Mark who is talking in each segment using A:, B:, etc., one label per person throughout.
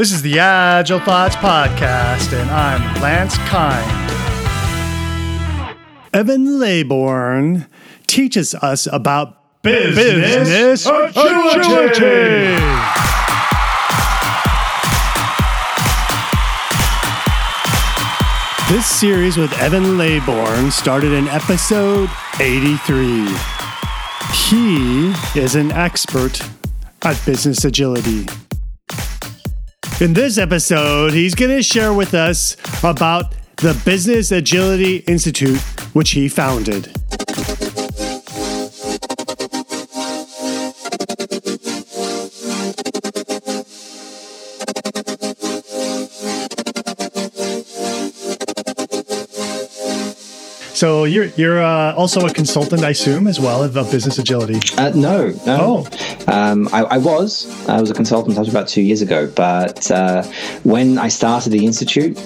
A: This is the Agile Thoughts Podcast, and I'm Lance Kind. Evan Leybourn teaches us about business, business agility. agility. This series with Evan Leybourn started in episode 83. He is an expert at business agility. In this episode, he's going to share with us about the Business Agility Institute, which he founded. So you're you're uh, also a consultant, I assume, as well of business agility.
B: Uh, no, no. Oh. Um, I, I, was. I was a consultant. Was about two years ago. But uh, when I started the institute,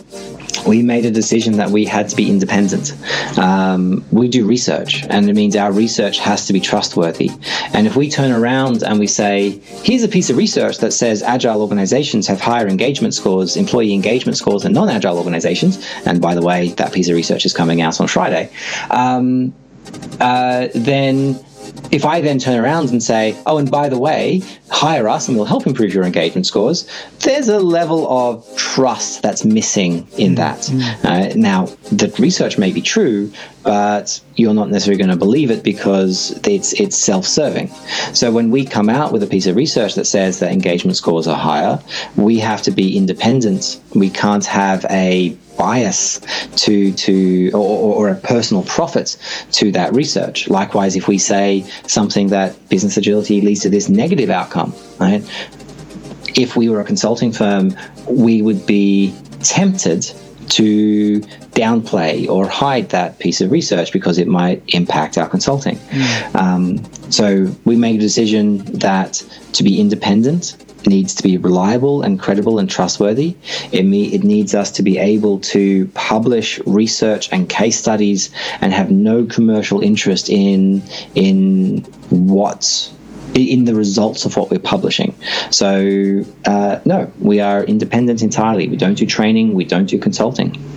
B: we made a decision that we had to be independent. Um, we do research, and it means our research has to be trustworthy. And if we turn around and we say, here's a piece of research that says agile organizations have higher engagement scores, employee engagement scores than non agile organizations, and by the way, that piece of research is coming out on Friday, um, uh, then if I then turn around and say, oh, and by the way, hire us and we'll help improve your engagement scores, there's a level of trust that's missing in mm, that. Mm-hmm. Uh, now, the research may be true, but you're not necessarily going to believe it because it's it's self-serving. So when we come out with a piece of research that says that engagement scores are higher, we have to be independent. We can't have a bias to to or, or, a personal profit to that research. Likewise, if we say something that business agility leads to this negative outcome, right? If we were a consulting firm, we would be tempted to downplay or hide that piece of research because it might impact our consulting. Mm. Um, so we made a decision that to be independent needs to be reliable and credible and trustworthy. It, me- it needs us to be able to publish research and case studies and have no commercial interest in in what in the results of what we're publishing. So, uh, no, we are independent entirely. We don't do training, we don't do consulting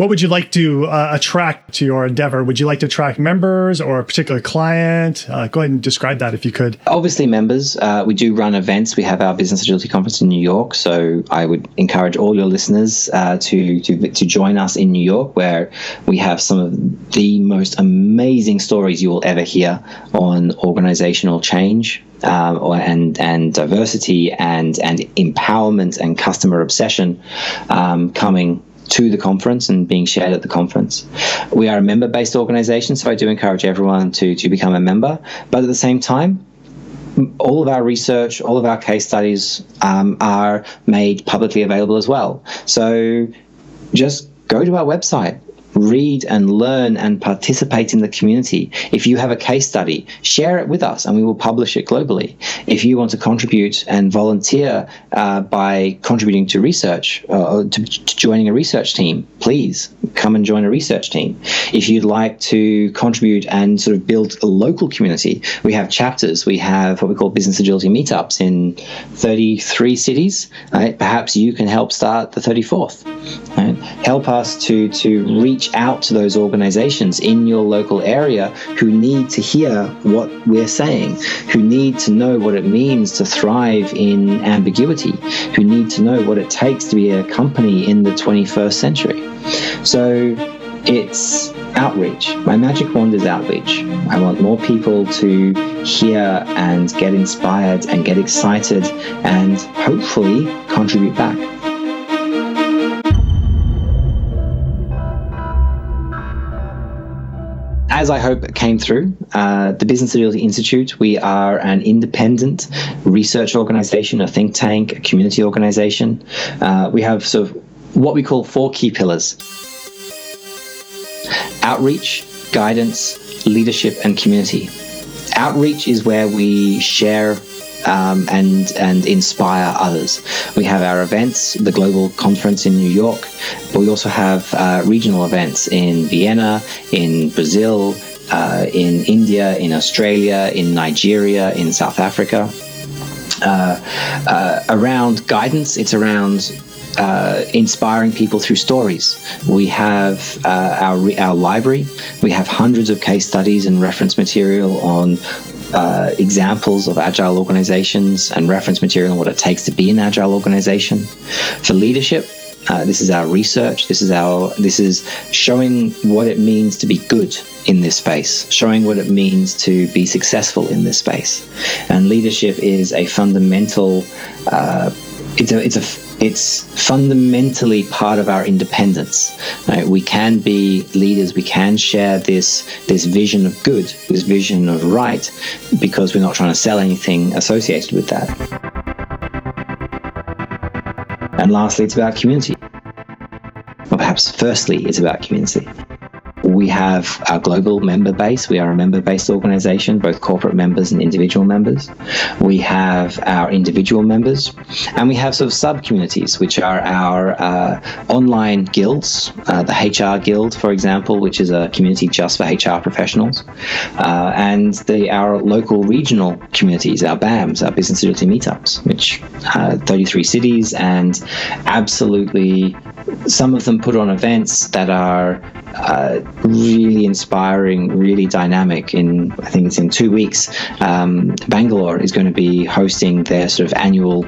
A: what would you like to uh, attract to your endeavor? Would you like to attract members or a particular client? Uh, go ahead and describe that if you could.
B: Obviously, members. Uh, we do run events. We have our Business Agility Conference in New York, so I would encourage all your listeners uh, to, to to join us in New York, where we have some of the most amazing stories you will ever hear on organizational change, um, and and diversity and and empowerment and customer obsession um, coming to the conference and being shared at the conference. We are a member based organization, so I do encourage everyone to, to become a member. But at the same time, all of our research, all of our case studies um, are made publicly available as well. So just go to our website, read and learn and participate in the community. If you have a case study, share it with us and we will publish it globally. If you want to contribute and volunteer uh, by contributing to research, uh, to, to, joining a research team, please come and join a research team. If you'd like to contribute and sort of build a local community, we have chapters. We have what we call business agility meetups in 33 cities. Right? Perhaps you can help start the 34th. Right? Help us to, to reach reach out to those organizations in your local area who need to hear what we're saying, who need to know what it means to thrive in ambiguity, who need to know what it takes to be a company in the 21st century. So it's outreach. My magic wand is outreach. I want more people to hear and get inspired and get excited and hopefully contribute back. As I hope came through, uh, the Business Agility Institute, we are an independent research organization, a think tank, a community organization. Uh, we have sort of what we call four key pillars outreach, guidance, leadership, and community. Outreach is where we share um, and and inspire others. We have our events, the global conference in New York, but we also have uh, regional events in Vienna, in Brazil, uh, in India, in Australia, in Nigeria, in South Africa. uh, uh, around guidance. It's around uh, inspiring people through stories. We have uh, our our library. We have hundreds of case studies and reference material on. Uh, examples of agile organizations and reference material on what it takes to be an agile organization. For leadership, uh, this is our research. This is our this is showing what it means to be good in this space, showing what it means to be successful in this space. And leadership is a fundamental. Uh, it's a it's a it's fundamentally part of our independence. Right? We can be leaders. We can share this this vision of good, this vision of right, because we're not trying to sell anything associated with that. And lastly, it's about community. Or perhaps firstly, it's about community we have our global member base. We are a member based organization, both corporate members and individual members. We have our individual members, and we have sort of sub communities, which are our uh, online guilds, uh, the HR Guild, for example, which is a community just for HR professionals, uh, and the, our local regional communities, our BAMs, our business agility meetups, which uh, 33 cities, and absolutely some of them put on events that are uh, really inspiring, really dynamic. In I think it's in two weeks, um, Bangalore is going to be hosting their sort of annual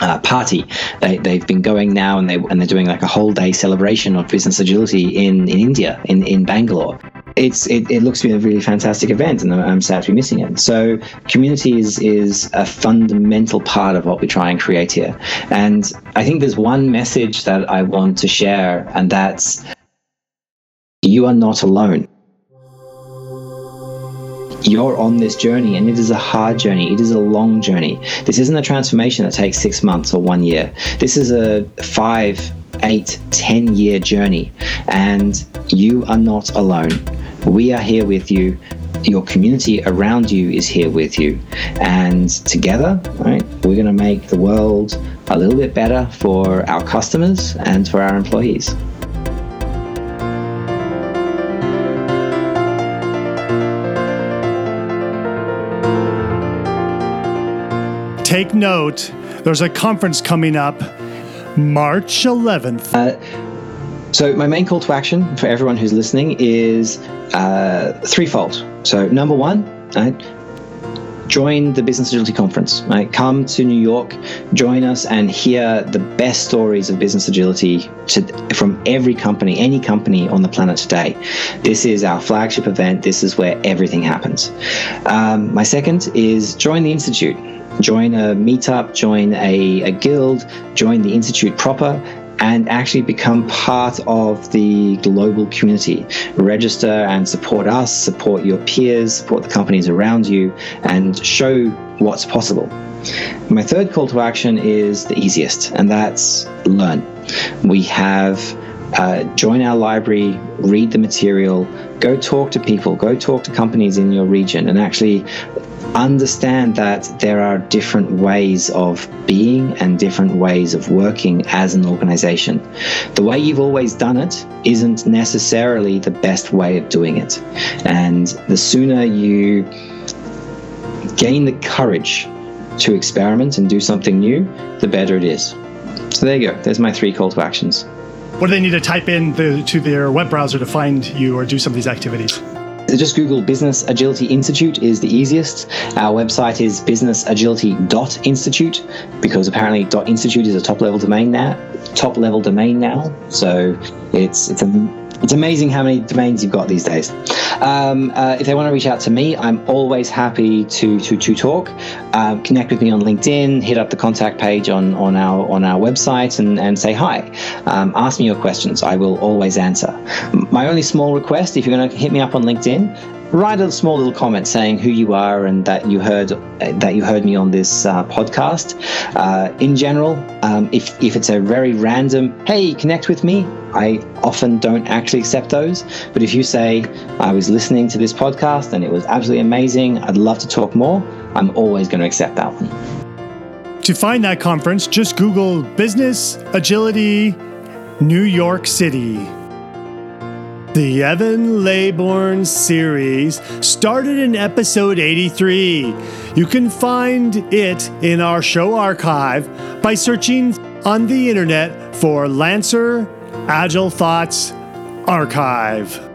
B: uh, party. They, they've been going now and, they, and they're doing like a whole day celebration of business agility in, in India, in, in Bangalore. It's, it, it looks to be a really fantastic event and I'm sad to be missing it. So community is, is a fundamental part of what we try and create here. And I think there's one message that I want to share and that's you are not alone. You're on this journey, and it is a hard journey. It is a long journey. This isn't a transformation that takes six months or one year. This is a five, eight, ten year journey, and you are not alone. We are here with you. Your community around you is here with you, and together, right, we're going to make the world a little bit better for our customers and for our employees.
A: take note. There's a conference coming up March 11th. Uh,
B: so, my main call to action for everyone who's listening is uh, threefold. So, number one, right, join the Business Agility Conference. Right? Come to New York, join us, and hear the best stories of business agility to, from every company, any company on the planet today. This is our flagship event. This is where everything happens. Um, my second is join the Institute join a meetup, join a, a guild, join the Institute proper, and actually become part of the global community. Register and support us, support your peers, support the companies around you, and show what's possible. My third call to action is the easiest, and that's learn. We have uh, join our library, read the material, go talk to people, go talk to companies in your region, and actually understand that there are different ways of being and different ways of working as an organization. The way you've always done it isn't necessarily the best way of doing it. And the sooner you gain the courage to experiment and do something new, the better it is. So there you go. There's my three call to actions.
A: What do they need to type in the, to their web browser to find you or do some of these activities?
B: Just Google Business Agility Institute is the easiest. Our website is businessagility.institute because apparently .institute is a top level domain now. Top level domain now, so it's it's a it's amazing how many domains you've got these days. Um, uh, if they want to reach out to me, I'm always happy to to, to talk. Uh, connect with me on LinkedIn. Hit up the contact page on, on our on our website and, and say hi. Um, ask me your questions. I will always answer. My only small request, if you're going to hit me up on LinkedIn, write a small little comment saying who you are and that you heard that you heard me on this uh, podcast. Uh, in general, um, if if it's a very random, hey, connect with me, I often don't actually accept those. But if you say I was listening to this podcast and it was absolutely amazing, I'd love to talk more. I'm always going to accept that one.
A: To find that conference, just Google Business Agility New York City. The Evan Leybourn series started in episode 83. You can find it in our show archive by searching on the internet for Lancer Agile Thoughts Archive.